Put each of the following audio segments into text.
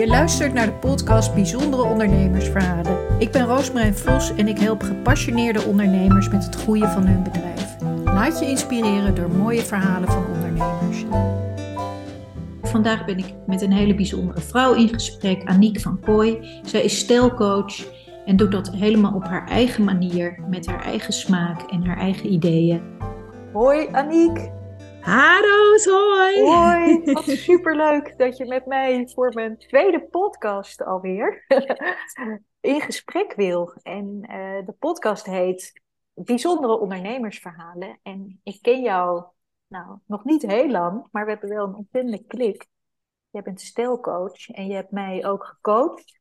Je luistert naar de podcast Bijzondere Ondernemersverhalen. Ik ben Roosmarijn Vos en ik help gepassioneerde ondernemers met het groeien van hun bedrijf. Laat je inspireren door mooie verhalen van ondernemers. Vandaag ben ik met een hele bijzondere vrouw in gesprek, Aniek van Kooi. Zij is stijlcoach en doet dat helemaal op haar eigen manier, met haar eigen smaak en haar eigen ideeën. Hoi Aniek. Haroos, hoi! Hoi, wat superleuk dat je met mij voor mijn tweede podcast alweer in gesprek wil. En uh, de podcast heet Bijzondere Ondernemersverhalen. En ik ken jou nou, nog niet heel lang, maar we hebben wel een ontzettende klik. Je bent stelcoach en je hebt mij ook gecoacht.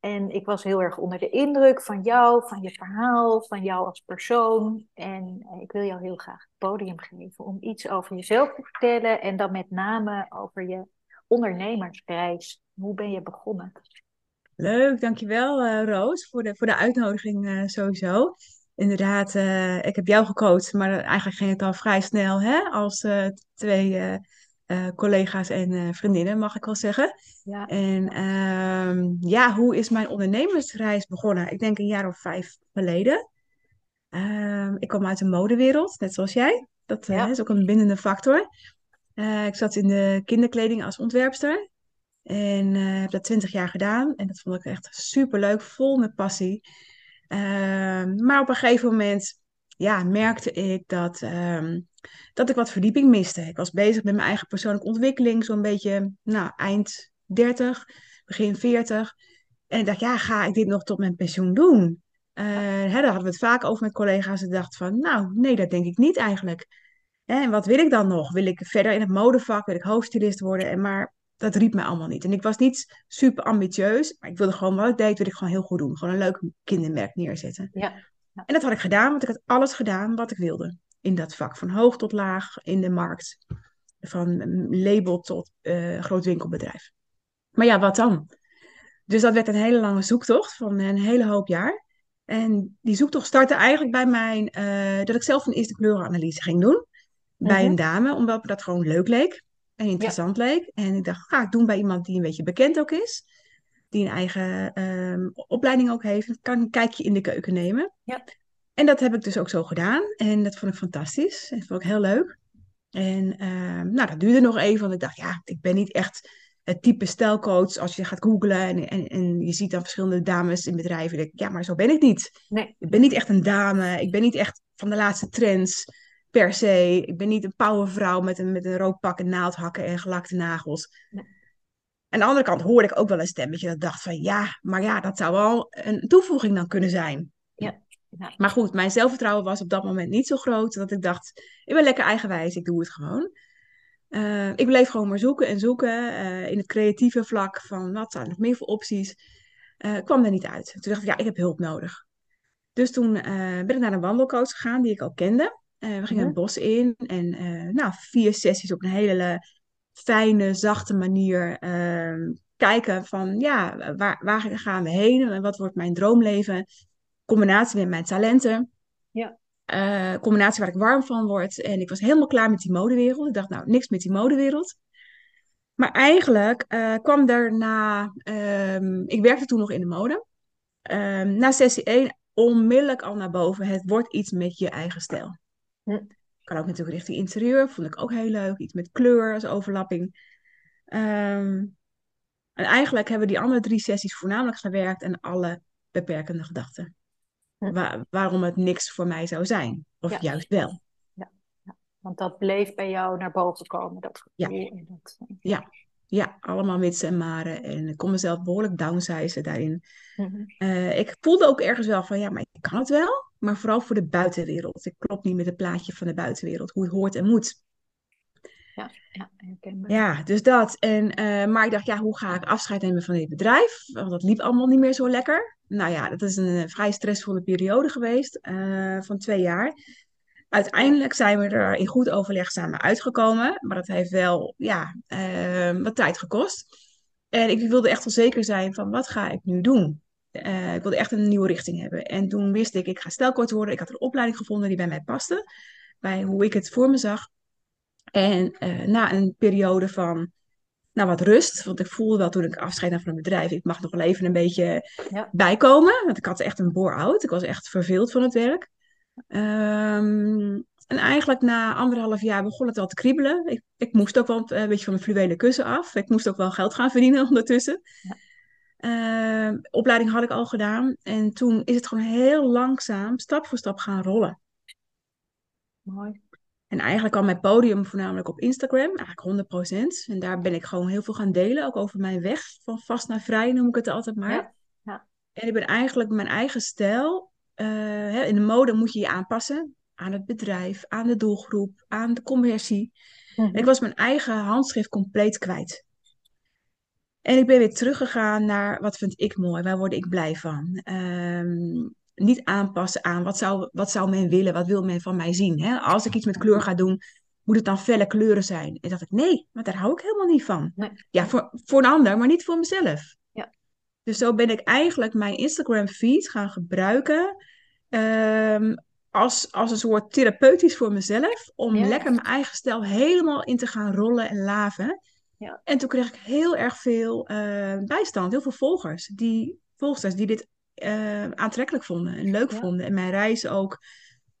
En ik was heel erg onder de indruk van jou, van je verhaal, van jou als persoon. En eh, ik wil jou heel graag het podium geven om iets over jezelf te vertellen. En dan met name over je ondernemersreis. Hoe ben je begonnen? Leuk, dankjewel uh, Roos voor de, voor de uitnodiging uh, sowieso. Inderdaad, ik heb jou gecoacht, maar eigenlijk ging het al vrij snel hè, als twee uh, collega's en uh, vriendinnen, mag ik wel zeggen. Ja. En uh, ja, hoe is mijn ondernemersreis begonnen? Ik denk een jaar of vijf geleden. Uh, ik kwam uit de modewereld, net zoals jij. Dat uh, ja. is ook een bindende factor. ik zat in de kinderkleding als ontwerpster. En heb dat twintig jaar gedaan. En dat vond ik echt super leuk, vol met passie. Ehm, maar op een gegeven moment ja, merkte ik dat, um, dat ik wat verdieping miste. Ik was bezig met mijn eigen persoonlijke ontwikkeling, zo'n beetje nou, eind 30, begin 40. En ik dacht, ja, ga ik dit nog tot mijn pensioen doen? Uh, hè, daar hadden we het vaak over met collega's. Ik dacht van, nou, nee, dat denk ik niet eigenlijk. En wat wil ik dan nog? Wil ik verder in het modevak? Wil ik hoofdstylist worden? En maar dat riep me allemaal niet. En ik was niet super ambitieus, maar ik wilde gewoon wat ik deed, wilde ik gewoon heel goed doen. Gewoon een leuk kindermerk neerzetten. Ja. En dat had ik gedaan, want ik had alles gedaan wat ik wilde in dat vak. Van hoog tot laag in de markt. Van label tot uh, groot winkelbedrijf. Maar ja, wat dan? Dus dat werd een hele lange zoektocht van een hele hoop jaar. En die zoektocht startte eigenlijk bij mijn, uh, dat ik zelf een eerste kleurenanalyse ging doen. Bij een mhm. dame, omdat me dat gewoon leuk leek en interessant leek. En ik dacht, ga ik doen bij iemand die een beetje bekend ook is die een eigen um, opleiding ook heeft, kan een kijkje in de keuken nemen. Ja. En dat heb ik dus ook zo gedaan. En dat vond ik fantastisch. Dat vond ik heel leuk. En um, nou, dat duurde nog even, want ik dacht, ja, ik ben niet echt het type stijlcoach. Als je gaat googlen en, en, en je ziet dan verschillende dames in bedrijven, denk ik, ja, maar zo ben ik niet. Nee. Ik ben niet echt een dame. Ik ben niet echt van de laatste trends per se. Ik ben niet een powervrouw met een, met een rood pak en naaldhakken en gelakte nagels. Nee. Aan de andere kant hoorde ik ook wel een stemmetje dat dacht van ja, maar ja, dat zou wel een toevoeging dan kunnen zijn. Ja. Maar goed, mijn zelfvertrouwen was op dat moment niet zo groot dat ik dacht, ik ben lekker eigenwijs, ik doe het gewoon. Uh, ik bleef gewoon maar zoeken en zoeken uh, in het creatieve vlak van wat zijn nog meer voor opties. Uh, kwam er niet uit. Toen dacht ik, ja, ik heb hulp nodig. Dus toen ben ik naar een wandelcoach gegaan die ik al kende. we gingen het bos in en nou, vier sessies op een hele fijne, zachte manier kijken van ja, waar, waar gaan we heen en wat wordt mijn droomleven? Combinatie met mijn talenten. Ja. Uh, combinatie waar ik warm van word. En ik was helemaal klaar met die modewereld. Ik dacht, nou, niks met die modewereld. Maar eigenlijk uh, kwam er na, um, ik werkte toen nog in de mode. Um, na sessie 1 onmiddellijk al naar boven. Het wordt iets met je eigen stijl. Hm. Kan ook natuurlijk richting interieur, vond ik ook heel leuk. Iets met kleur als overlapping. Um, en eigenlijk hebben die andere drie sessies voornamelijk gewerkt aan alle beperkende gedachten. Waar, waarom het niks voor mij zou zijn. Of juist wel. Ja. ja. want dat bleef bij jou naar boven komen. Dat gevoel. Ja. Dat... ja. Ja, allemaal mits en maren. En ik kon mezelf behoorlijk downsizen daarin. Mm uh, ik voelde ook ergens wel van, ja, maar ik kan het wel maar vooral voor de buitenwereld. Ik klop niet met het plaatje van de buitenwereld, hoe het hoort en moet. Ja, ja, ja dus dat. En, uh, maar ik dacht, ja, hoe ga ik afscheid nemen van dit bedrijf? Want dat liep allemaal niet meer zo lekker. Nou ja, dat is een eh, vrij stressvolle periode geweest uh, van twee jaar. Uiteindelijk zijn we er in goed overleg samen uitgekomen. Maar dat heeft wel ja, uh, wat tijd gekost. En ik wilde echt wel zeker zijn van wat ga ik nu doen? Uh, ik wilde echt een nieuwe richting hebben. En toen wist ik, ik ga stelkort worden. Ik had een opleiding gevonden die bij mij paste. Bij hoe ik het voor me zag. En na een periode van nou, wat rust. Want ik voelde wel toen ik afscheid nam van het bedrijf, ik mag nog wel even een beetje Ja. bijkomen. Want ik had echt een bore-out. Ik was echt verveeld van het werk. Ehm, en eigenlijk na anderhalf jaar begon het al te kriebelen. Ik, ik moest ook wel een beetje van mijn fluwelen kussen af. Ik moest ook wel geld gaan verdienen ondertussen. Ja. Ehm, opleiding had ik al gedaan. En toen is het gewoon heel langzaam, stap voor stap gaan rollen. Mooi. En eigenlijk al mijn podium voornamelijk op Instagram, eigenlijk 100%. En daar ben ik gewoon heel veel gaan delen, ook over mijn weg van vast naar vrij, noem ik het altijd maar. Ja, ja. En ik ben eigenlijk mijn eigen stijl. eh, in de mode moet je je aanpassen aan het bedrijf, aan de doelgroep, aan de conversie. Mhm. En ik was mijn eigen handschrift compleet kwijt. En ik ben weer teruggegaan naar wat vind ik mooi, waar word ik blij van. Ehm, niet aanpassen aan wat zou, wat zou men willen, wat wil men van mij zien. Hè? Als ik iets met kleur ga doen, moet het dan felle kleuren zijn. En dacht ik, nee, maar daar hou ik helemaal niet van. Nee. Ja, voor, voor een ander, maar niet voor mezelf. Ja. Dus zo ben ik eigenlijk mijn Instagram feed gaan gebruiken ehm, als, als een soort therapeutisch voor mezelf. Om Ja. lekker mijn eigen stijl helemaal in te gaan rollen en laven. Ja. En toen kreeg ik heel erg veel eh, bijstand, heel veel volgers. Die, volgers die dit eh, aantrekkelijk vonden en leuk Ja. vonden. En mijn reis ook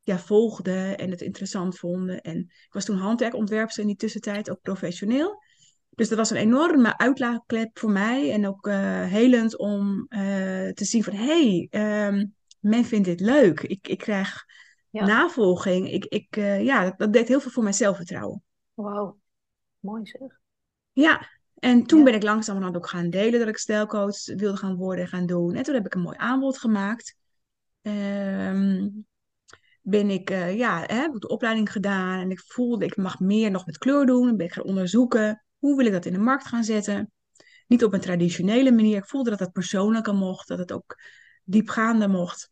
ja, volgden en het interessant vonden. En ik was toen handwerkontwerpster in die tussentijd, ook professioneel. Dus dat was een enorme uitlaatklep voor mij. En ook eh, helend om eh, te zien van... hé, hey, ehm, men vindt dit leuk. Ik, ik krijg Ja. navolging. Ik, ik, ja, dat, dat deed heel veel voor mijn zelfvertrouwen. Wauw. Mooi zeg. Ja, en toen Ja. ben ik langzamerhand ook gaan delen dat ik stijlcoach wilde gaan worden en gaan doen. En toen heb ik een mooi aanbod gemaakt. Ehm, ben ik, eh, ja, heb ik de opleiding gedaan en ik voelde ik mag meer nog met kleur doen. Dan ben ik gaan onderzoeken hoe wil ik dat in de markt gaan zetten. Niet op een traditionele manier. Ik voelde dat het persoonlijker mocht, dat het ook diepgaander mocht.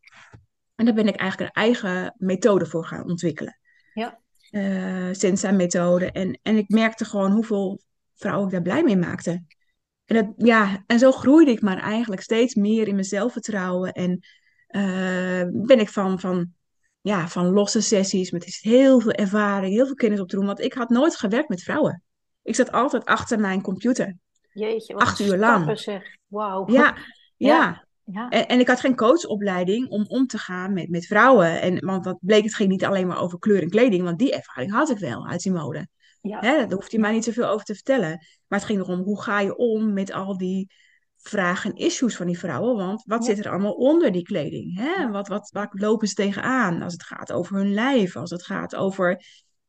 En daar ben ik eigenlijk een eigen methode voor gaan ontwikkelen. Ja. Eh, Sensa-methode. En, en ik merkte gewoon hoeveel vrouwen ik daar blij mee maakte. En, dat, ja, en zo groeide ik maar eigenlijk steeds meer in mijn zelfvertrouwen. En eh, ben ik van, van, ja, van losse sessies met heel veel ervaring, heel veel kennis op te doen. Want ik had nooit gewerkt met vrouwen. Ik zat altijd achter mijn computer. Jeetje, wat Acht uur lang. zeg. Wauw. Ja, ja. Ja. En, en ik had geen coachopleiding om om te gaan met, met vrouwen. En, want dat bleek, het ging niet alleen maar over kleur en kleding. Want die ervaring had ik wel uit die mode. Ja. Hè, daar hoeft hij mij niet zoveel over te vertellen. Maar het ging erom, hoe ga je om met al die vragen en issues van die vrouwen? Want wat Ja. zit er allemaal onder die kleding? Hè? Wat, wat, waar lopen ze tegenaan als het gaat over hun lijf? Als het gaat over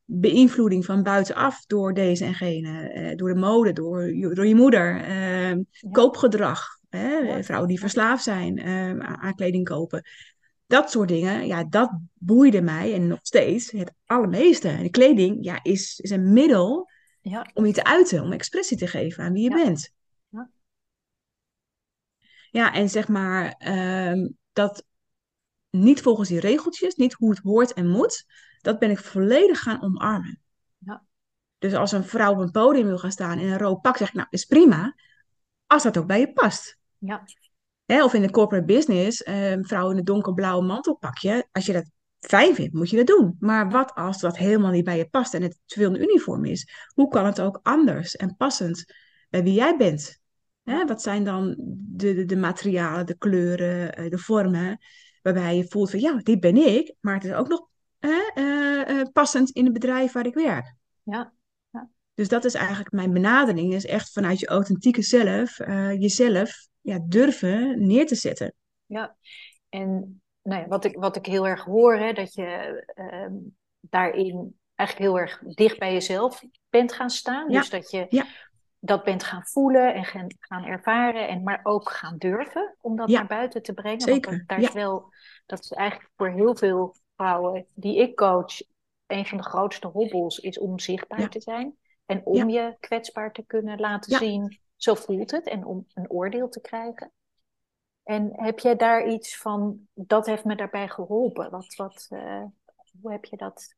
beïnvloeding van buitenaf door deze en gene. eh, door de mode, door, je- door je moeder. eh, Koopgedrag. Hè? Vrouwen die verslaafd zijn eh, aan aan kleding kopen. Dat soort dingen, ja, dat boeide mij en nog steeds het allermeeste. En de kleding ja, is, is een middel Ja. om je te uiten, om expressie te geven aan wie je Ja. bent. Ja. Ja, en zeg maar ehm, dat niet volgens die regeltjes, niet hoe het hoort en moet, dat ben ik volledig gaan omarmen. Ja. Dus als een vrouw op een podium wil gaan staan in een rood pak, zeg ik, nou, is prima, als dat ook bij je past. Ja. Hè, of in de corporate business, eh, vrouw in een donkerblauw mantelpakje. Als je dat fijn vindt, moet je dat doen. Maar wat als dat helemaal niet bij je past en het te veel een uniform is? Hoe kan het ook anders en passend bij wie jij bent? Hè, wat zijn dan de, de, de materialen, de kleuren, eh, de vormen, waarbij je voelt van ja, dit ben ik, maar het is ook nog hè, eh, eh, passend in het bedrijf waar ik werk. Ja. Dus dat is eigenlijk mijn benadering, is echt vanuit je authentieke zelf, jezelf ja, durven neer te zetten. Ja, en nou ja, wat ik, wat ik heel erg hoor, hè, dat je ehm, daarin eigenlijk heel erg dicht bij jezelf bent gaan staan. Ja, Dus dat je ja. dat bent gaan voelen en gaan, gaan ervaren, en maar ook gaan durven om dat naar buiten te brengen. zeker, Want dat, daar ja. is wel, dat is eigenlijk voor heel veel vrouwen die ik coach, een van de grootste hobbels is om zichtbaar te zijn. En om je kwetsbaar te kunnen laten zien, zo voelt het, en om een oordeel te krijgen. En heb jij daar iets van, dat heeft me daarbij geholpen? Wat, wat, eh, hoe heb je dat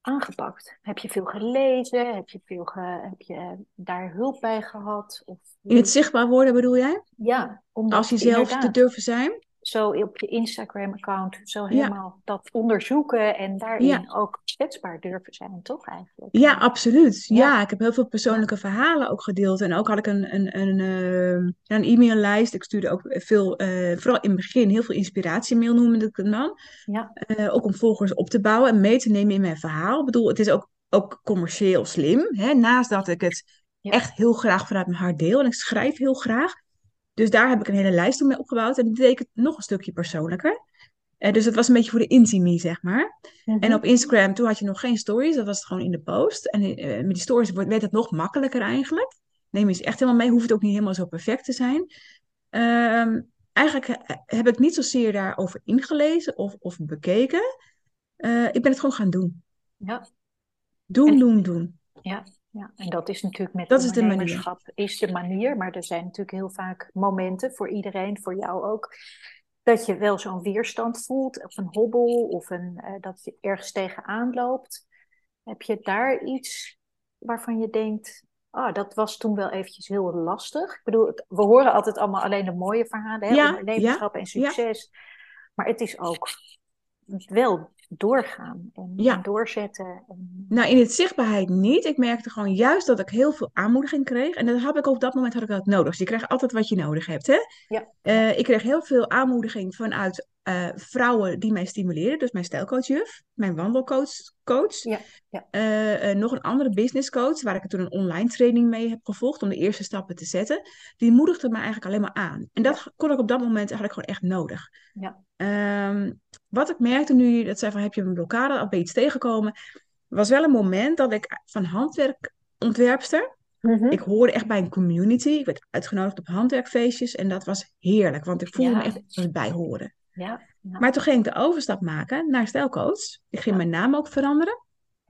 aangepakt? Heb je veel gelezen? Heb je, veel ge- heb je daar hulp bij gehad? Of In het zichtbaar worden bedoel jij? ja, omdat Als jezelf te inderdaad, durven zijn? Zo op je Instagram-account zo helemaal dat onderzoeken en daarin ook kwetsbaar durven zijn, toch eigenlijk? Ja, absoluut. Ja. ik heb heel veel persoonlijke verhalen ook gedeeld. En ook had ik een, een, een, uh, een e-maillijst. Ik stuurde ook veel, uh, vooral in het begin, heel veel inspiratiemail noemde ik het dan. Ja. Uh, ook om volgers op te bouwen en mee te nemen in mijn verhaal. Ik bedoel, het is ook, ook commercieel slim. Hè? Naast dat ik het echt heel graag vanuit mijn hart deel. En ik schrijf heel graag. Dus daar heb ik een hele lijst mee opgebouwd. En dat deed ik het nog een stukje persoonlijker. Uh, dus het was een beetje voor de intimie, zeg maar. En Mhm. op Instagram, toen had je nog geen stories. Dat was het gewoon in de post. En uh, met die stories werd het nog makkelijker eigenlijk. Neem je ze echt helemaal mee. Hoeft het ook niet helemaal zo perfect te zijn. Ehm, eigenlijk eh, heb ik niet zozeer daarover ingelezen of, of bekeken. Eh, ik ben het gewoon gaan doen. Ja. Doen, En- doen, doen. Ja, ja, en dat is natuurlijk met Dat is de manier. is de manier, maar er zijn natuurlijk heel vaak momenten voor iedereen, voor jou ook, dat je wel zo'n weerstand voelt, of een hobbel, of een, eh, dat je ergens tegenaan loopt. Heb je daar iets waarvan je denkt, ah, dat was toen wel eventjes heel lastig? Ik bedoel, we horen altijd allemaal alleen de mooie verhalen, hè, Ja, ondernemerschap en succes, maar het is ook wel doorgaan en, Ja. en doorzetten. En, Nou, in het zichtbaarheid niet. Ik merkte gewoon juist dat ik heel veel aanmoediging kreeg. En dat heb ik op dat moment had ik dat nodig. Dus je krijgt altijd wat je nodig hebt, hè? Ja. Eh, ik kreeg heel veel aanmoediging vanuit eh, vrouwen die mij stimuleren. Dus mijn stijlcoachjuf, mijn wandelcoach. Coach. Ja, ja. Eh, nog een andere businesscoach, waar ik toen een online training mee heb gevolgd om de eerste stappen te zetten. Die moedigde me eigenlijk alleen maar aan. En dat kon ik op dat moment eigenlijk gewoon echt nodig. Ja. Ehm, wat ik merkte nu, dat zei van heb je een blokkade of ben je iets tegengekomen, was wel een moment dat ik van handwerkontwerpster, Mhm. ik hoorde echt bij een community, ik werd uitgenodigd op handwerkfeestjes en dat was heerlijk, want ik voelde Ja. me echt bij horen. Ja, ja. Maar toen ging ik de overstap maken naar stijlcoach. Ik ging mijn naam ook veranderen.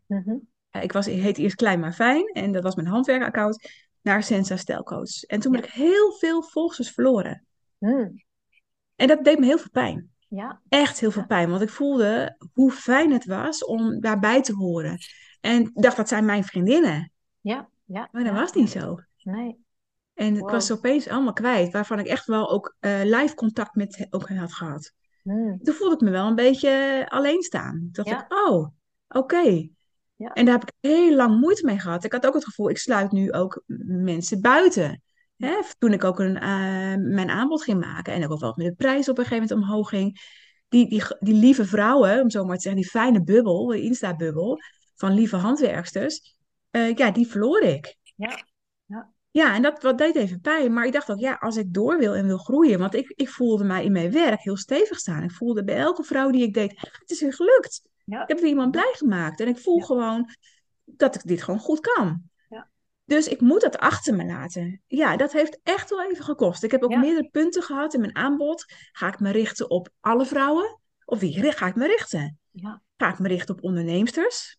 Mhm. Eh, Ik was, ik heette eerst Klein maar Fijn en dat was mijn handwerkaccount naar Sensa Stijlcoach. En toen ben ik heel veel volgers verloren. Mm. En dat deed me heel veel pijn. Ja, echt heel veel pijn. Want ik voelde hoe fijn het was om daarbij te horen. En ik dacht, dat zijn mijn vriendinnen. ja, ja. Maar dat ja, was niet zo. Nee. En ik Wow. was ze opeens allemaal kwijt. Waarvan ik echt wel ook eh, live contact met hen ook had gehad. Mm. Toen voelde ik me wel een beetje alleen staan. Toen dacht Ja. ik, oh, oké. Ja. En daar heb ik heel lang moeite mee gehad. Ik had ook het gevoel, ik sluit nu ook mensen buiten. Hè? Toen ik ook een, eh, mijn aanbod ging maken en ook wel met de prijs op een gegeven moment omhoog ging. Die, die, die lieve vrouwen, om zo maar te zeggen, die fijne bubbel, de Insta-bubbel van lieve handwerksters, eh, ja, die verloor ik. Ja. Ja. Ja, en dat wat deed even pijn. Maar ik dacht ook, ja, als ik door wil en wil groeien, want ik, ik voelde mij in mijn werk heel stevig staan. Ik voelde bij elke vrouw die ik deed, het is weer gelukt. Ja. Ik heb weer iemand blij gemaakt. En ik voel Ja. gewoon dat ik dit gewoon goed kan. Ja. Dus ik moet dat achter me laten. Ja, dat heeft echt wel even gekost. Ik heb ook Ja. meerdere punten gehad in mijn aanbod. Ga ik me richten op alle vrouwen? Op wie ga ik me richten? Ja. Ga ik me richten op onderneemsters?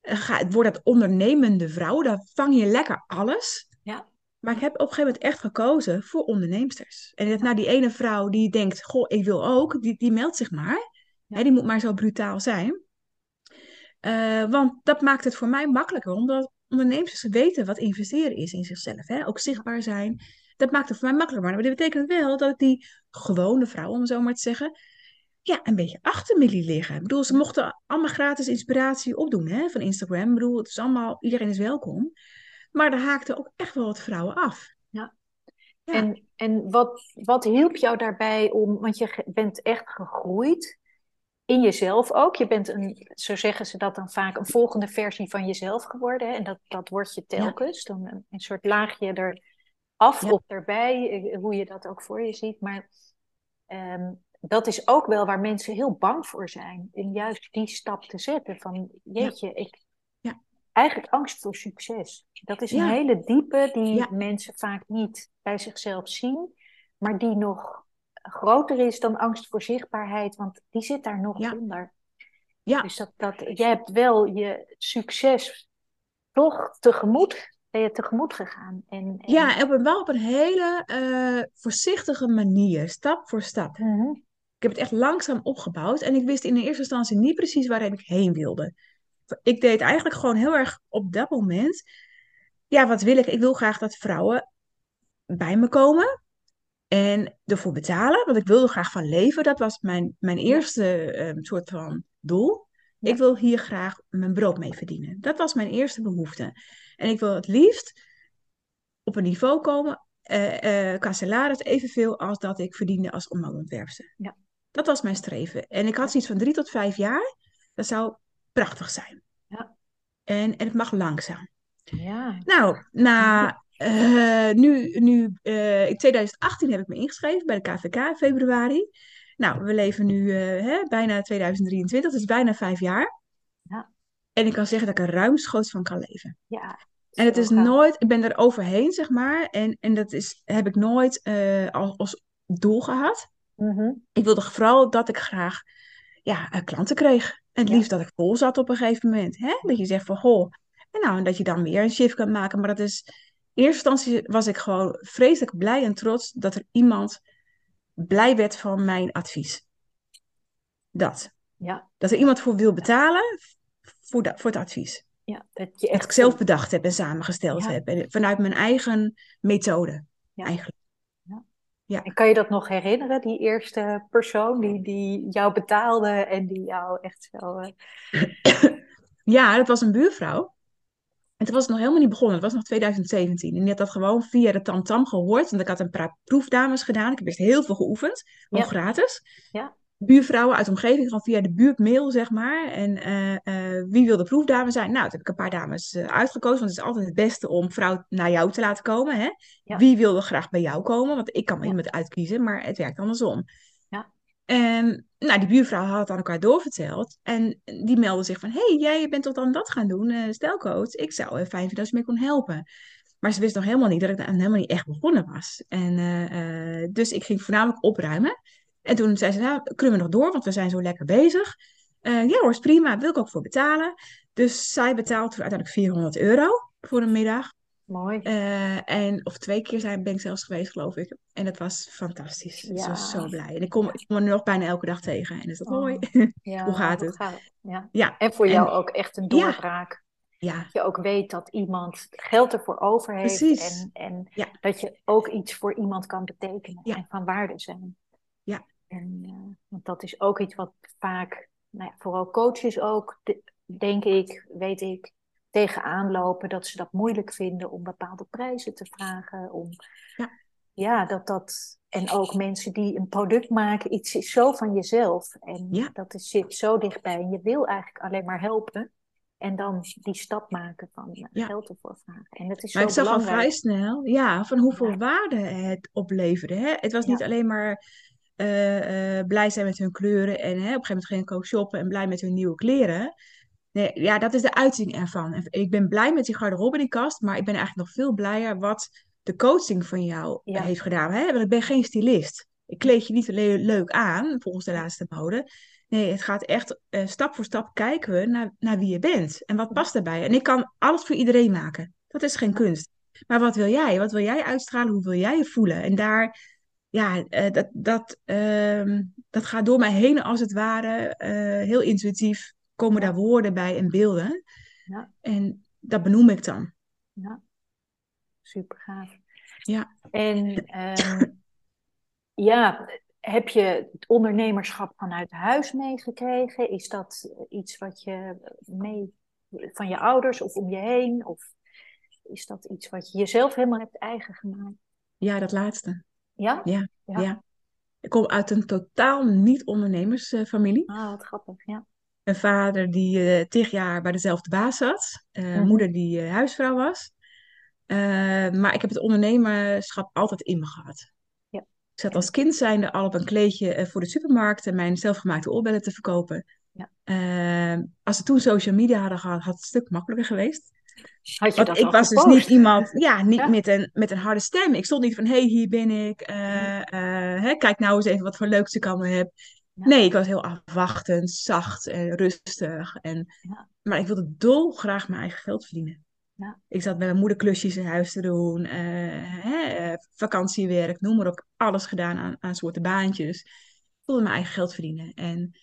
Eh, Ga, het wordt dat ondernemende vrouw, daar vang je lekker alles. Ja. Maar ik heb op een gegeven moment echt gekozen voor onderneemsters. En dat, nou, die ene vrouw die denkt, goh, ik wil ook, die, die meldt zich maar. Ja. Hè, die moet maar zo brutaal zijn. Eh, want dat maakt het voor mij makkelijker, omdat ondernemers weten wat investeren is in zichzelf. Hè? Ook zichtbaar zijn. Dat maakt het voor mij makkelijker. Maar dat betekent wel dat die gewone vrouw, om zo maar te zeggen, ja, een beetje achter me liggen. Ik bedoel, ze mochten allemaal gratis inspiratie opdoen hè, van Instagram. Ik bedoel, het is allemaal, iedereen is welkom. Maar er haakten ook echt wel wat vrouwen af. Ja. Ja. En, en wat, wat hielp jou daarbij om, want je bent echt gegroeid in jezelf ook. Je bent een, zo zeggen ze dat dan vaak, een volgende versie van jezelf geworden. Hè? En dat, dat word je telkens. Dan een, een soort laagje eraf Ja. of erbij, eh, hoe je dat ook voor je ziet. Maar ehm, dat is ook wel waar mensen heel bang voor zijn. In juist die stap te zetten van, jeetje, ik... Ja. Eigenlijk angst voor succes. Dat is een hele diepe die mensen vaak niet bij zichzelf zien. Maar die nog groter is dan angst voor zichtbaarheid. Want die zit daar nog Ja. onder. Ja. Dus dat, dat, jij hebt wel je succes toch tegemoet, ben je tegemoet gegaan. En, en- Ja, op een, wel op een hele eh, voorzichtige manier, stap voor stap. Mhm. Ik heb het echt langzaam opgebouwd en ik wist in de eerste instantie niet precies waarheen ik heen wilde. Ik deed eigenlijk gewoon heel erg op dat moment, ja, wat wil ik? Ik wil graag dat vrouwen bij me komen. En ervoor betalen, want ik wilde graag van leven. Dat was mijn, mijn eerste ehm, soort van doel. Ja. Ik wil hier graag mijn brood mee verdienen. Dat was mijn eerste behoefte. En ik wil het liefst op een niveau komen, eh, eh, qua salaris, evenveel als dat ik verdiende als modeontwerpster. Ja. Dat was mijn streven. En ik had zoiets van drie tot vijf jaar. Dat zou prachtig zijn. Ja. En, en het mag langzaam. Ja. Nou, na, eh, nu, nu eh, in 2018 heb ik me ingeschreven bij de KVK in februari. Nou, we leven nu eh, hè, bijna 2023, dus bijna vijf jaar. Ja. En ik kan zeggen dat ik er ruimschoots van kan leven. Ja. En het is gaaf. nooit, ik ben er overheen, zeg maar. En, en dat is, heb ik nooit als, als doel gehad. Mhm. Ik wilde vooral dat ik graag ja, klanten kreeg. En het Ja. liefst dat ik vol zat op een gegeven moment. Hè? Dat je zegt van, goh, en nou, en dat je dan meer een shift kan maken. Maar dat is, eerste instantie was ik gewoon vreselijk blij en trots dat er iemand blij werd van mijn advies. Dat. Ja. Dat er iemand voor wil betalen voor, dat, voor het advies. Ja. Dat je Dat echt ik zelf bedacht heb en samengesteld Ja. heb. En vanuit mijn eigen methode, Ja. eigenlijk. En kan je dat nog herinneren, die eerste persoon die, die jou betaalde en die jou echt zo... eh, Ja, dat was een buurvrouw. En toen was het nog helemaal niet begonnen. Het was nog 2017. En die had dat gewoon via de tamtam gehoord. Want ik had een paar proefdames gedaan. Ik heb echt heel veel geoefend. Gewoon Ja. gratis. Ja. Buurvrouwen uit de omgeving, gewoon via de buurtmail, zeg maar. En eh, eh, wie wilde proefdame zijn? Nou, toen heb ik een paar dames eh, uitgekozen. Want het is altijd het beste om vrouw naar jou te laten komen. Hè? Ja. Wie wilde graag bij jou komen? Want ik kan me iemand uitkiezen, maar het werkt andersom. En nou, die buurvrouw had het aan elkaar doorverteld. En die meldde zich van... hey, jij bent tot dan dat gaan doen, eh stelcoach. Ik zou eh, fijn vinden als je me kon helpen. Maar ze wist nog helemaal niet dat ik daar helemaal niet echt begonnen was. En, eh, dus ik ging voornamelijk opruimen. En toen zei ze, nou, kunnen we nog door, want we zijn zo lekker bezig. Ja hoor, prima, wil ik ook voor betalen. Dus zij betaalt voor uiteindelijk 400 euro voor een middag. Mooi. Eh, en, of twee keer zijn, ben ik zelfs geweest, geloof ik. En dat was fantastisch. Ik Ja. was zo blij. En ik kom, ik kom er nog bijna elke dag tegen. En is dat Oh. mooi? Ja, hoe gaat het? gaat- ja. ja, En voor En- jou ook echt een doorbraak. ja, Dat je ook weet dat iemand geld ervoor over heeft. Precies. En, en dat je ook iets voor iemand kan betekenen en van waarde zijn. Ja. En, eh, want dat is ook iets wat vaak, nou ja, vooral coaches ook, de- denk ik, weet ik, tegenaan lopen. Dat ze dat moeilijk vinden om bepaalde prijzen te vragen. Om, Ja. ja, dat dat... En ook mensen die een product maken, iets is zo van jezelf. En Ja. dat is, zit zo dichtbij. En je wil eigenlijk alleen maar helpen. En dan die stap maken van eh, Ja. geld ervoor vragen. En dat is Maar zo ik zag al vrij snel, ja, van hoeveel Ja. waarde het opleverde. Hè? Het was Ja. niet alleen maar eh, eh, blij zijn met hun kleuren en hè, op een gegeven moment ging ik ook shoppen en blij met hun nieuwe kleren. Nee, ja, dat is de uiting ervan. Ik ben blij met die garderobe in die kast, maar ik ben eigenlijk nog veel blijer wat de coaching van jou eh, Ja. heeft gedaan. Hè? Want ik ben geen stylist. Ik kleed je niet le- leuk aan, volgens de laatste mode. Nee, het gaat echt eh, stap voor stap kijken we naar, naar wie je bent en wat past daarbij. En ik kan alles voor iedereen maken. Dat is geen kunst. Maar wat wil jij? Wat wil jij uitstralen? Hoe wil jij je voelen? En daar, ja, eh, dat, dat, ehm, dat gaat door mij heen als het ware. heel intuïtief komen daar woorden bij en beelden. Ja. En dat benoem ik dan. Ja, super gaaf. Ja. En ehm, ja, heb je het ondernemerschap vanuit huis meegekregen? Is dat iets wat je mee van je ouders of om je heen? Of is dat iets wat je jezelf helemaal hebt eigen gemaakt? Ja, dat laatste. Ja? Ja, Ja. ja. Ik kom uit een totaal niet-ondernemersfamilie. Ah, wat grappig. Ja. Een vader die eh tig jaar bij dezelfde baas zat. Een Mhm. moeder die eh, huisvrouw was. Maar ik heb het ondernemerschap altijd in me gehad. Ja. Ik zat als kind zijnde al op een kleedje voor de supermarkt en mijn zelfgemaakte oorbellen te verkopen. Ja. Als ze toen social media hadden gehad, had het een stuk makkelijker geweest. Had je Want ik was dus niet iemand, ja, niet Ja. Met, een, met een harde stem. Ik stond niet van, hé, hey, hier ben ik. eh, hè, kijk nou eens even wat voor leuks ik allemaal heb. Ja. Nee, ik was heel afwachtend, zacht en rustig. En, Ja. Maar ik wilde dolgraag mijn eigen geld verdienen. Ja. Ik zat bij mijn moeder klusjes in huis te doen, eh, hè, vakantiewerk, noem maar op. Alles gedaan aan, aan soorten baantjes. Ik wilde mijn eigen geld verdienen. En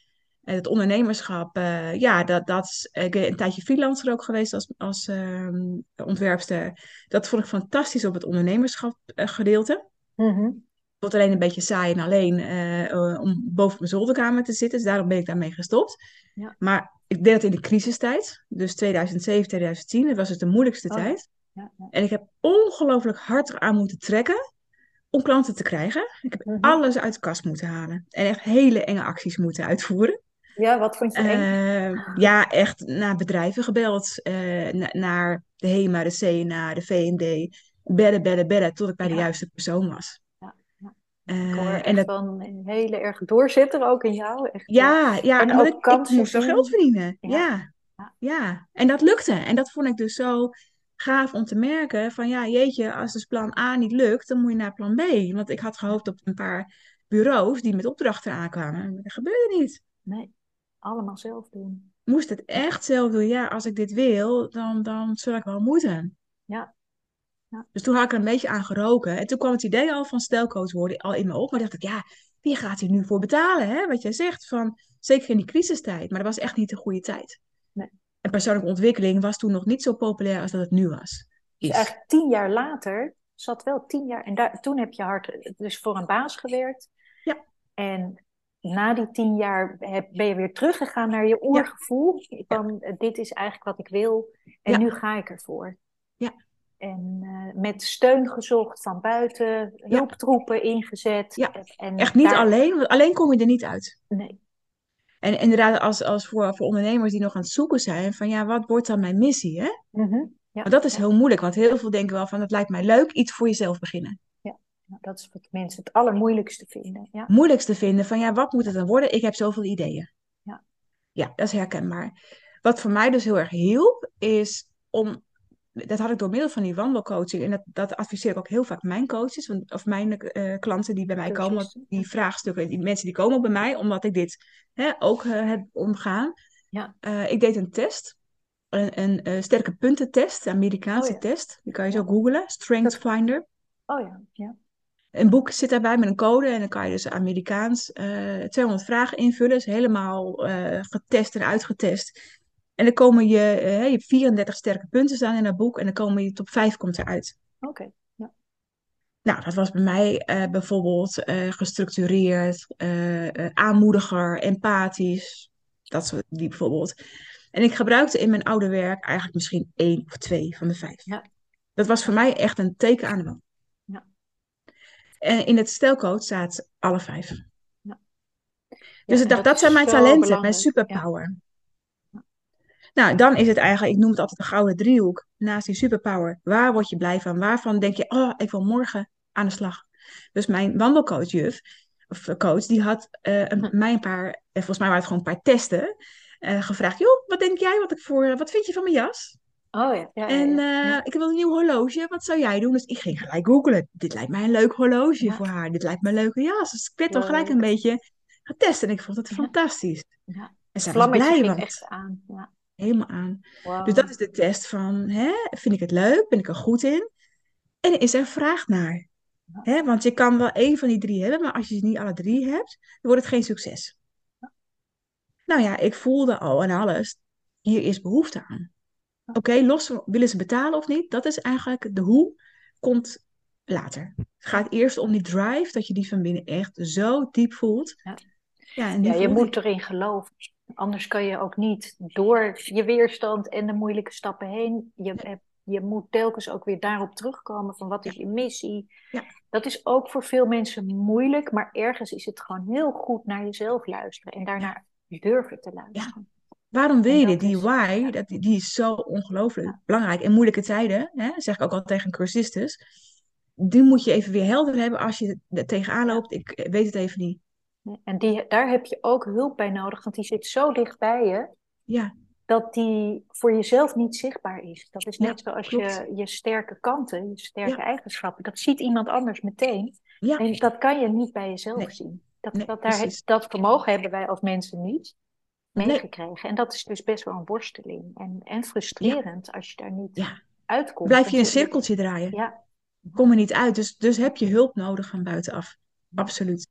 en het ondernemerschap, eh, ja, dat, dat is, ik ben een tijdje freelancer ook geweest als, als ehm, ontwerpster. Dat vond ik fantastisch op het ondernemerschap eh, gedeelte. Mhm. Vond alleen een beetje saai en alleen eh, eh, om boven mijn zolderkamer te zitten. Dus daarom ben ik daarmee gestopt. Ja. Maar ik deed het in de crisistijd. Dus 2007, 2010. Dat was dus de moeilijkste Oh tijd. Ja, ja. En ik heb ongelooflijk hard aan moeten trekken om klanten te krijgen. Ik heb Mhm. alles uit de kast moeten halen. En echt hele enge acties moeten uitvoeren. Ja, wat vond je eng? Eh, ja, echt naar bedrijven gebeld. eh, na- naar de HEMA, de CNA, de V&D. Bellen, bellen, bellen, tot ik bij de juiste persoon was. Ja, ja. Eh, Ik hoor en dat, een hele erg doorzitter ook in jou. Echt, eh, ja, ja, en omdat ook ik, moest wel geld verdienen. Ja. Ja. Ja. ja, En dat lukte. En dat vond ik dus zo gaaf om te merken van ja, jeetje, als dus plan A niet lukt, dan moet je naar plan B. Want ik had gehoopt op een paar bureaus die met opdrachten aankwamen. Maar dat gebeurde niet. Nee, allemaal zelf doen. Moest het echt zelf doen. Ja, als ik dit wil, dan, dan zul ik wel moeten. Ja. Ja. Dus toen had ik er een beetje aan geroken. En toen kwam het idee al van stelcoach worden al in me op. Maar dacht ik, ja, wie gaat hier nu voor betalen? Hè? Wat jij zegt, van, zeker in die crisistijd. Maar dat was echt niet de goede tijd. Nee. En persoonlijke ontwikkeling was toen nog niet zo populair als dat het nu was. Dus Is. eigenlijk tien jaar later zat wel tien jaar. En daar, toen heb je hard dus voor een baas gewerkt. Ja. En na die tien jaar heb, ben je weer teruggegaan naar je oergevoel. Van dit is eigenlijk wat ik wil. En Ja. nu ga ik ervoor. Ja. En eh, met steun gezocht van buiten, hulptroepen ingezet. Ja. En Echt niet daar- alleen, want alleen kom je er niet uit. Nee. En inderdaad, als, als voor, voor ondernemers die nog aan het zoeken zijn, van ja, wat wordt dan mijn missie? Hè? Mhm. Ja. Maar dat is Ja. heel moeilijk, want heel veel denken wel van, het lijkt mij leuk, iets voor jezelf beginnen. Nou, dat is wat mensen het allermoeilijkste vinden. Ja. moeilijkste vinden van ja, wat moet het dan worden? Ik heb zoveel ideeën. Ja. Ja, dat is herkenbaar. Wat voor mij dus heel erg hielp, is om, dat had ik door middel van die wandelcoaching, en dat, dat adviseer ik ook heel vaak mijn coaches, want, of mijn eh, klanten die bij mij komen, die vraagstukken, die mensen die komen bij mij, omdat ik dit hè, ook eh, heb omgaan. Ja. Eh, ik deed een test, een, een sterke puntentest, een Amerikaanse Oh ja. test, die kan je zo googlen, Strength Finder. Oh ja, ja. Een boek zit daarbij met een code en dan kan je dus Amerikaans eh 200 vragen invullen. is helemaal getest en uitgetest. En dan komen je, eh, je hebt 34 sterke punten staan in dat boek en dan komen je top 5 komt eruit. Oké. Nou, dat was bij mij eh, bijvoorbeeld eh, gestructureerd, aanmoediger, empathisch, dat soort die bijvoorbeeld. En ik gebruikte in mijn oude werk eigenlijk misschien één of twee van de vijf. Ja. Dat was voor mij echt een teken aan de wand. Ja. En in het stelcode staat alle vijf. Ja, Dus ik dacht, dat, zijn mijn talenten, mijn superpower. Nou, dan is het eigenlijk, ik noem het altijd de gouden driehoek. Naast die superpower, waar word je blij van? Waarvan denk je, oh, ik wil morgen aan de slag. Dus mijn wandelcoachjuf, of eh, coach, die had eh, een- mij een paar, eh, volgens mij waren het gewoon een paar testen, eh, gevraagd. Joh, wat denk jij wat ik voor, wat vind je van mijn jas? Ja. Oh ja, En eh, Ja. ik wil een nieuw horloge, wat zou jij doen? Dus ik ging gelijk googlen. Dit lijkt mij een leuk horloge Ja. voor haar. Dit lijkt me een leuke jas. Dus ik werd dan gelijk een beetje getest en ik vond het fantastisch. Ja. En zij was blij, want echt aan. Ja. Helemaal aan. Dus dat is de test van, hè, vind ik het leuk? Ben ik er goed in? En is er vraag naar? Ja. Hè, want je kan wel één van die drie hebben, maar als je ze niet alle drie hebt, dan wordt het geen succes. Nou ja, ik voelde al en alles, hier is behoefte aan. Oké, los van willen ze betalen of niet, dat is eigenlijk de hoe, komt later. Het gaat eerst om die drive, dat je die van binnen echt zo diep voelt. Ja. Ja, en Ja, je moet erin geloven. Anders kan je ook niet door je weerstand en de moeilijke stappen heen. Je, hebt- je moet telkens ook weer daarop terugkomen van wat is je missie. Ja. Dat is ook voor veel mensen moeilijk, maar ergens is het gewoon heel goed naar jezelf luisteren en daarnaar durven te luisteren. Waarom wil je dit? Die why, dat, die is zo ongelooflijk Ja. belangrijk. In moeilijke tijden, hè, zeg ik ook al tegen cursistes, die moet je even weer helder hebben als je er tegenaan loopt. Ik weet het even niet. En die, daar heb je ook hulp bij nodig, want die zit zo dicht bij je Ja, dat die voor jezelf niet zichtbaar is. Dat is Ja, net zoals klopt. je, je sterke kanten, je sterke Ja. eigenschappen. Dat ziet iemand anders meteen. ja, En dat kan je niet bij jezelf Nee. zien. Dat, Nee, dat, daar, dat vermogen hebben wij als mensen niet Nee. meegekregen. En dat is dus best wel een worsteling. En, en frustrerend als je daar niet Ja. uitkomt. blijf je in een cirkeltje draaien. Ja, Kom er niet uit. Dus, dus heb je hulp nodig van buitenaf. Absoluut.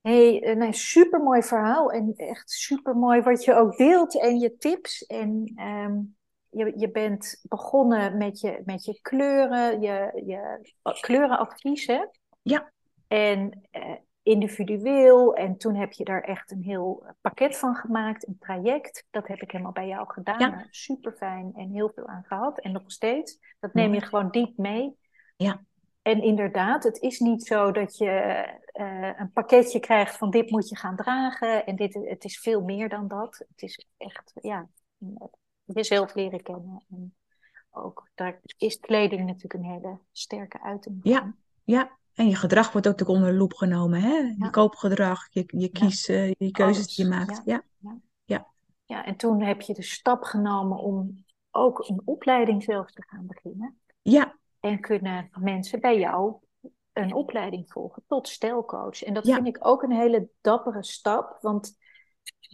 Hey, eh, nee, super mooi verhaal. En echt super mooi wat je ook deelt en je tips. En ehm, je, je bent begonnen met je, met je kleuren, je, je kleurenadviezen. Ja. En eh, individueel. En toen heb je daar echt een heel pakket van gemaakt, een traject. Dat heb ik helemaal bij jou gedaan. Ja. Super fijn en heel veel aan gehad. En nog steeds. Dat neem je gewoon diep mee. Ja. En inderdaad, het is niet zo dat je eh, een pakketje krijgt van dit moet je gaan dragen. En dit, het is veel meer dan dat. Het is echt, ja, jezelf leren kennen. En ook daar is kleding natuurlijk een hele sterke uiting. Ja, ja. En je gedrag wordt ook onder de loep genomen. Hè? Je Ja. koopgedrag, je, je kies, je keuzes Alles, die je maakt. Ja. Ja, en toen heb je de stap genomen om ook een opleiding zelf te gaan beginnen. Ja. En kunnen mensen bij jou een opleiding volgen tot stijlcoach. En dat Ja. vind ik ook een hele dappere stap, want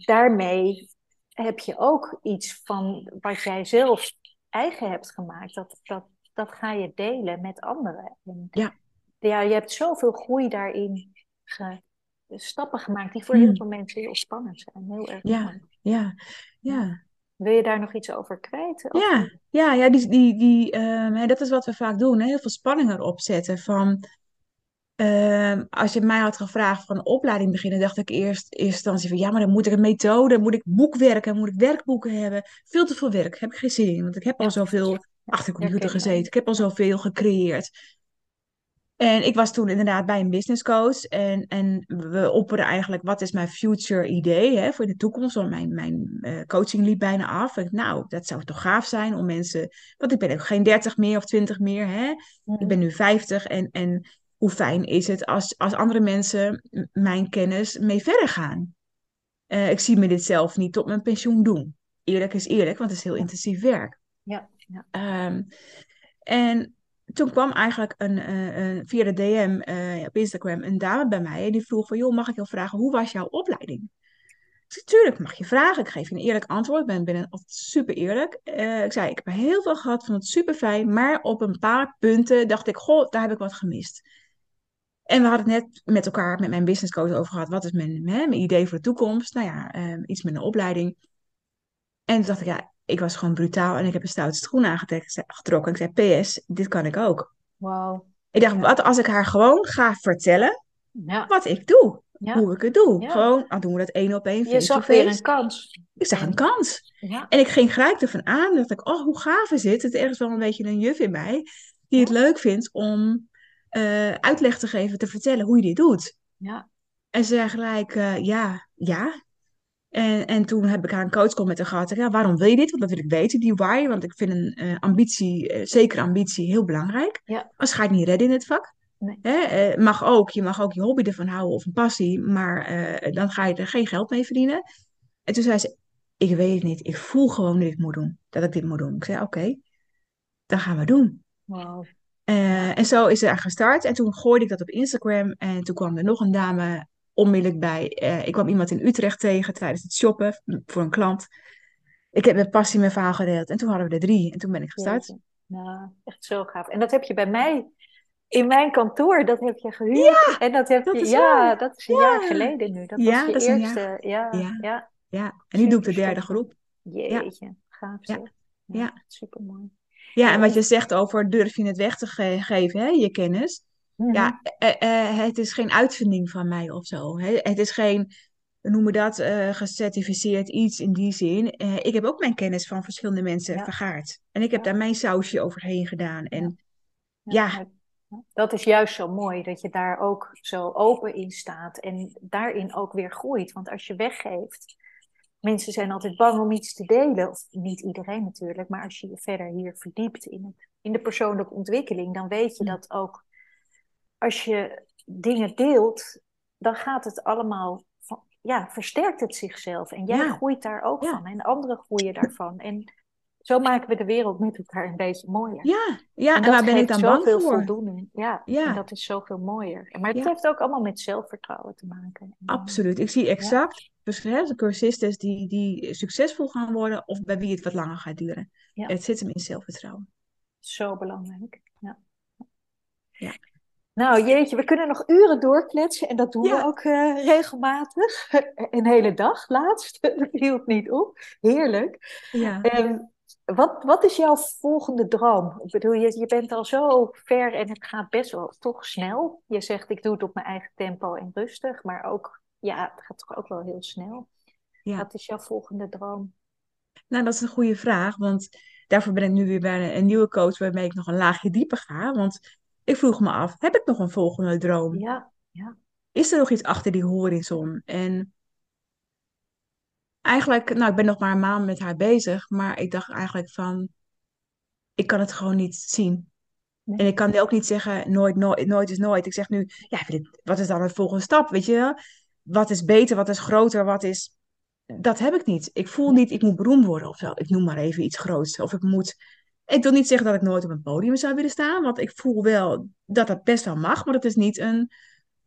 daarmee heb je ook iets van wat jij zelf eigen hebt gemaakt. Dat, dat, dat ga je delen met anderen. En Ja. ja, je hebt zoveel groei daarin ge- stappen gemaakt die voor Mm. heel veel mensen heel spannend zijn. Heel erg Ja. mooi. Ja. Ja. Wil je daar nog iets over kwijt? Of- Ja, ja, ja die, die, die, ehm, hè, dat is wat we vaak doen. Hè? Heel veel spanning erop zetten. Van, ehm, als je mij had gevraagd van een opleiding beginnen, dacht ik eerst in instantie van ja, maar dan moet ik een methode, moet ik boekwerken, moet ik werkboeken hebben. Veel te veel werk, heb ik geen zin in. Want ik heb al zoveel achter de computer gezeten. Ik heb al zoveel gecreëerd. En ik was toen inderdaad bij een business coach. En, en we opperden eigenlijk, wat is mijn future idee hè, voor de toekomst? Want mijn, mijn eh, coaching liep bijna af. Ik, nou, dat zou toch gaaf zijn om mensen... Want ik ben ook geen 30 meer of 20 meer. Hè? Mhm. Ik ben nu 50. En, en hoe fijn is het als, als andere mensen mijn kennis mee verder gaan? Eh, ik zie me dit zelf niet tot mijn pensioen doen. Eerlijk is eerlijk, want het is heel intensief werk. Ja, ja. Ehm, en toen kwam eigenlijk een, eh, een- via de DM eh, op Instagram een dame bij mij. En die vroeg van, joh, mag ik jou vragen, hoe was jouw opleiding? Ik zei, tuurlijk, mag je vragen. Ik geef je een eerlijk antwoord. Ik ben, ben altijd super eerlijk. Eh, ik zei, ik heb heel veel gehad, vond het super fijn. Maar op een paar punten dacht ik, goh, daar heb ik wat gemist. En we hadden het net met elkaar, met mijn business coach over gehad. Wat is mijn, hè, mijn idee voor de toekomst? Nou ja, eh, iets met een opleiding. En toen dacht ik, ja, ik was gewoon brutaal en ik heb een stoute schoen aangetrokken. getrokken. Ik zei, PS, dit kan ik ook. Wauw. Ik dacht, Ja. wat als ik haar gewoon ga vertellen Ja, wat ik doe? ja. Hoe ik het doe? Gewoon, al doen we dat één op één, Je zag weer een kans. Ik zag een En- kans. Ja, En ik ging gelijk ervan aan. dacht ik, oh, hoe gaaf is dit? Het is ergens wel een beetje een juf in mij. Die het leuk vindt om eh, uitleg te geven, te vertellen hoe je dit doet. ja, En ze zei gelijk, eh, ja, ja. En, en toen heb ik haar een coachcall met haar gehad. Ja, waarom wil je dit? Want dat wil ik weten, die why. Want ik vind een eh, ambitie, eh, zeker ambitie, heel belangrijk. Ja. Anders ga je het niet redden in het vak. Nee. Hè, eh, mag ook, je mag ook je hobby ervan houden of een passie. Maar dan ga je er geen geld mee verdienen. En toen zei ze, ik weet het niet. Ik voel gewoon dat ik moet doen. Dat ik dit moet doen. Ik zei, oké, dan gaan we doen. Eh, en zo is het gestart. En toen gooide ik dat op Instagram. En toen kwam er nog een dame onmiddellijk bij. Eh, ik kwam iemand in Utrecht tegen tijdens het shoppen voor een klant. Ik heb met passie mijn verhaal gedeeld. En toen hadden we er drie. En toen ben ik gestart. Nou, echt zo gaaf. En dat heb je bij mij in mijn kantoor, dat heb je gehuurd. en dat heb dat je, ja, waar. dat is een Ja. jaar geleden nu. Dat Ja, was je dat is een eerste, ja, Ja. ja. Ja, en nu doe ik de derde groep. Jeetje, gaaf Ja. zeg. Ja. super mooi. Ja, en wat je zegt over durf je het weg te ge- geven, hè, je kennis. Mhm. Ja, eh, eh, het is geen uitvinding van mij of zo. Hè. Het is geen, we noemen dat, eh, gecertificeerd iets in die zin. Eh, ik heb ook mijn kennis van verschillende mensen Ja. vergaard. En ik heb Ja. daar mijn sausje overheen gedaan. En Ja, ja, ja, Dat is juist zo mooi, dat je daar ook zo open in staat en daarin ook weer groeit. Want als je weggeeft, mensen zijn altijd bang om iets te delen, of niet iedereen natuurlijk, maar als je je verder hier verdiept in, het, in de persoonlijke ontwikkeling, dan weet je Ja. dat ook als je dingen deelt, dan gaat het allemaal, van, ja, versterkt het zichzelf. En jij Ja. groeit daar ook Ja. van en anderen groeien daarvan. En zo maken we de wereld met elkaar een beetje mooier. ja, ja. En En waar ben ik dan bang zoveel voor? voldoening. Ja, Ja. en dat is zoveel mooier. Maar het Ja. heeft ook allemaal met zelfvertrouwen te maken. En, Absoluut. Ik zie exact verschil- de cursisten die, die succesvol gaan worden of bij wie het wat langer gaat duren. Ja. Het zit hem in zelfvertrouwen. Zo belangrijk. Ja. Nou, jeetje, we kunnen nog uren doorkletsen en dat doen Ja. we ook eh, regelmatig. Een hele dag laatst. Dat hield niet op. Heerlijk. Ja. Ehm, wat, wat is jouw volgende droom? Ik bedoel, je, je bent al zo ver en het gaat best wel toch snel. Je zegt, ik doe het op mijn eigen tempo en rustig, maar ook, ja, het gaat toch ook wel heel snel. Ja. Wat is jouw volgende droom? Nou, dat is een goede vraag, want daarvoor ben ik nu weer bij een, een nieuwe coach waarmee ik nog een laagje dieper ga. Want ik vroeg me af, heb ik nog een volgende droom? Ja, ja, Is er nog iets achter die horizon? En eigenlijk, nou, ik ben nog maar een maand met haar bezig, maar ik dacht eigenlijk van, ik kan het gewoon niet zien. nee, En ik kan ook niet zeggen, nooit, nooit, nooit is nooit. Ik zeg nu, ja, wat is dan de volgende stap, weet je wel? Wat is beter, wat is groter, wat is... Dat heb ik niet. Ik voel niet, ik moet beroemd worden of zo. Ik noem maar even iets groots. Of ik moet... Ik wil niet zeggen dat ik nooit op een podium zou willen staan, want ik voel wel dat dat best wel mag, maar dat is niet een,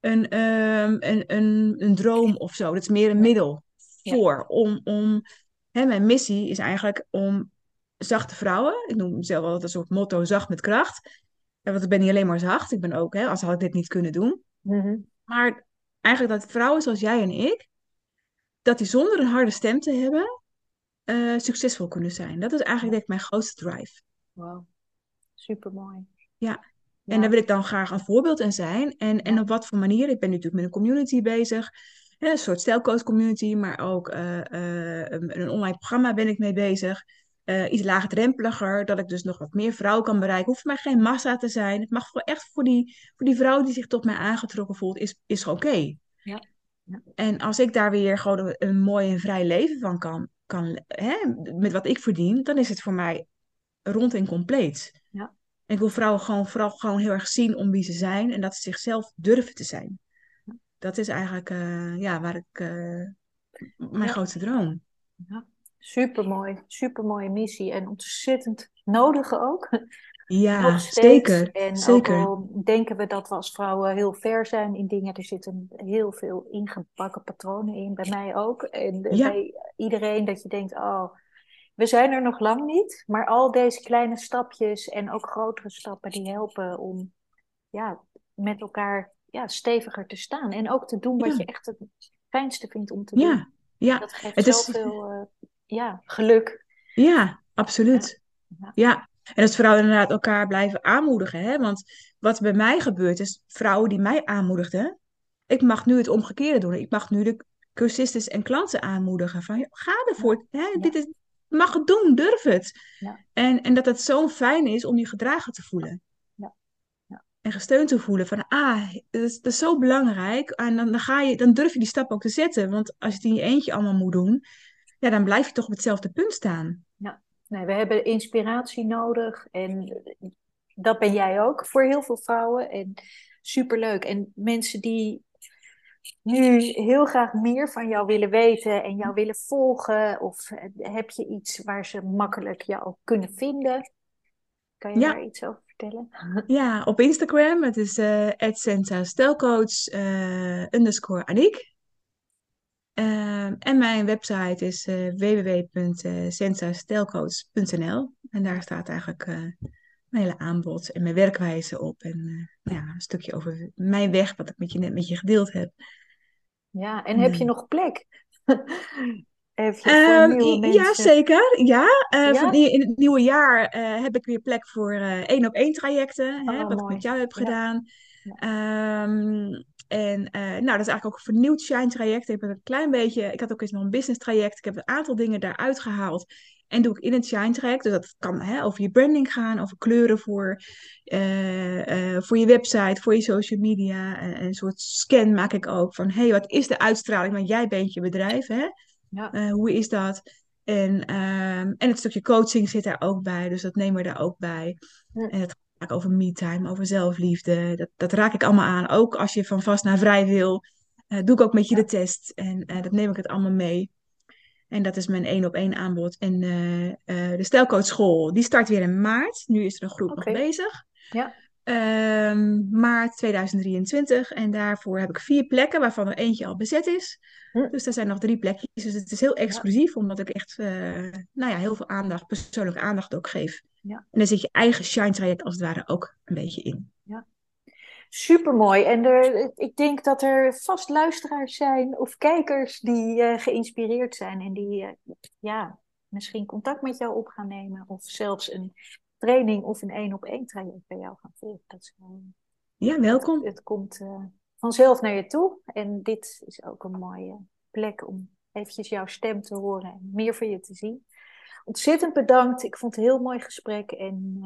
een, ehm, een, een, een droom of zo. Dat is meer een middel Ja. voor. Om, om, hè, mijn missie is eigenlijk om zachte vrouwen, ik noem mezelf wel een soort motto, zacht met kracht. Want ik ben niet alleen maar zacht, ik ben ook, hè, als had ik dit niet kunnen doen. Mhm. Maar eigenlijk dat vrouwen zoals jij en ik, dat die zonder een harde stem te hebben, eh, succesvol kunnen zijn. Dat is eigenlijk denk ik mijn grootste drive. Wow, supermooi. Ja. En daar wil ik dan graag een voorbeeld in zijn. En, en op wat voor manier? Ik ben natuurlijk met een community bezig. Een soort stijlcoach community, maar ook eh, eh, een, online programma ben ik mee bezig. Eh, iets laagdrempeliger, dat ik dus nog wat meer vrouwen kan bereiken. Hoeft voor mij geen massa te zijn. Het mag voor echt voor die, voor die vrouw die zich tot mij aangetrokken voelt, is, is oké. Ja. Ja. En als ik daar weer gewoon een, een mooi en vrij leven van kan, kan hè, met wat ik verdien, dan is het voor mij rond en compleet. Ja. En ik wil vrouwen gewoon, vooral gewoon heel erg zien om wie ze zijn en dat ze zichzelf durven te zijn. Dat is eigenlijk eh, ja, waar ik, eh, mijn Ja. grootste droom. supermooi, supermooie missie en ontzettend nodige ook. Ja, zeker. En ook zeker. al denken we dat we als vrouwen heel ver zijn in dingen, er zitten heel veel ingebakken patronen in, bij mij ook. En Ja. bij iedereen dat je denkt, oh, we zijn er nog lang niet. Maar al deze kleine stapjes en ook grotere stappen, die helpen om ja, met elkaar ja, steviger te staan. En ook te doen wat Ja. je echt het fijnste vindt om te doen. Ja, ja, Dat geeft Het is- zoveel eh, ja, geluk. ja, absoluut. Ja. Ja, en dat vrouwen inderdaad elkaar blijven aanmoedigen. Hè? Want wat bij mij gebeurt is, vrouwen die mij aanmoedigden, ik mag nu het omgekeerde doen. Ik mag nu de cursistes en klanten aanmoedigen. Van, ga ervoor. Hè? Dit is, mag het doen, durf het. Ja. En, en dat het zo fijn is om je gedragen te voelen. Ja. Ja. En gesteund te voelen van, ah, dat is, dat is zo belangrijk. En dan, dan, ga je, dan durf je die stap ook te zetten. Want als je het in je eentje allemaal moet doen, ja, dan blijf je toch op hetzelfde punt staan. Nee, we hebben inspiratie nodig en dat ben jij ook voor heel veel vrouwen. En superleuk. En mensen die nu heel graag meer van jou willen weten en jou willen volgen, of eh, heb je iets waar ze makkelijk jou kunnen vinden? Kan je Ja. daar iets over vertellen? Ja, op Instagram. Het is stelcoach eh, underscore Aniek. En mijn website is eh www.sensastelcoach.nl. En daar staat eigenlijk mijn hele aanbod en mijn werkwijze op. En eh, nou ja, een stukje over mijn weg, wat ik met je net met je gedeeld heb. Ja, en heb je nog plek? I- ja, zeker. Ja, Eh, Ja? van in het nieuwe jaar eh, heb ik weer plek voor één op één trajecten, hè, Oh, wat ik met jou heb Ja. gedaan. Ja. Ehm, en nou, dat is eigenlijk ook een vernieuwd Shine traject. Ik heb een klein beetje, ik had ook eens nog een business traject. Ik heb een aantal dingen daaruit gehaald. En doe ik in het Shine traject. Dus dat kan hè, over je branding gaan, over kleuren voor, eh, eh, voor je website, voor je social media. En een soort scan maak ik ook van, hé, hey, wat is de uitstraling? Want jij bent je bedrijf, hè? Ja. Eh, hoe is dat? En, ehm, en het stukje coaching zit daar ook bij, dus dat nemen we daar ook bij. Ja. En het gaat over me-time, over zelfliefde. Dat, dat raak ik allemaal aan. Ook als je van vast naar vrij wil, doe ik ook met je de test. En dat neem ik het allemaal mee. En dat is mijn één op één aanbod. En eh, eh, de Stijlcoach die start weer in maart. Nu is er een groep nog bezig. Ja. Ehm, maart 2023. En daarvoor heb ik vier plekken, waarvan er eentje al bezet is. Hm. Dus er zijn nog drie plekjes. Dus het is heel exclusief, omdat ik echt eh, nou ja, heel veel aandacht, persoonlijke aandacht ook geef. Ja. En dan zit je eigen shine traject als het ware ook een beetje in. Supermooi. En er, ik denk dat er vast luisteraars zijn of kijkers die eh, geïnspireerd zijn en die eh, ja, misschien contact met jou op gaan nemen. Of zelfs een training of een één op één traject bij jou gaan volgen. Dat is, ja, welkom. Het, het komt vanzelf naar je toe. En dit is ook een mooie plek om eventjes jouw stem te horen en meer van je te zien. Ontzettend bedankt. Ik vond het een heel mooi gesprek. En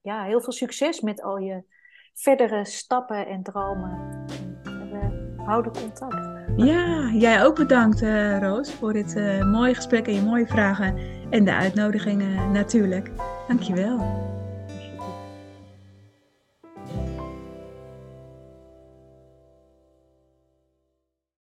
ja, heel veel succes met al je verdere stappen en dromen. We houden contact. Ja, jij ook bedankt uh, Roos voor dit uh, mooie gesprek en je mooie vragen en de uitnodigingen natuurlijk. Dankjewel.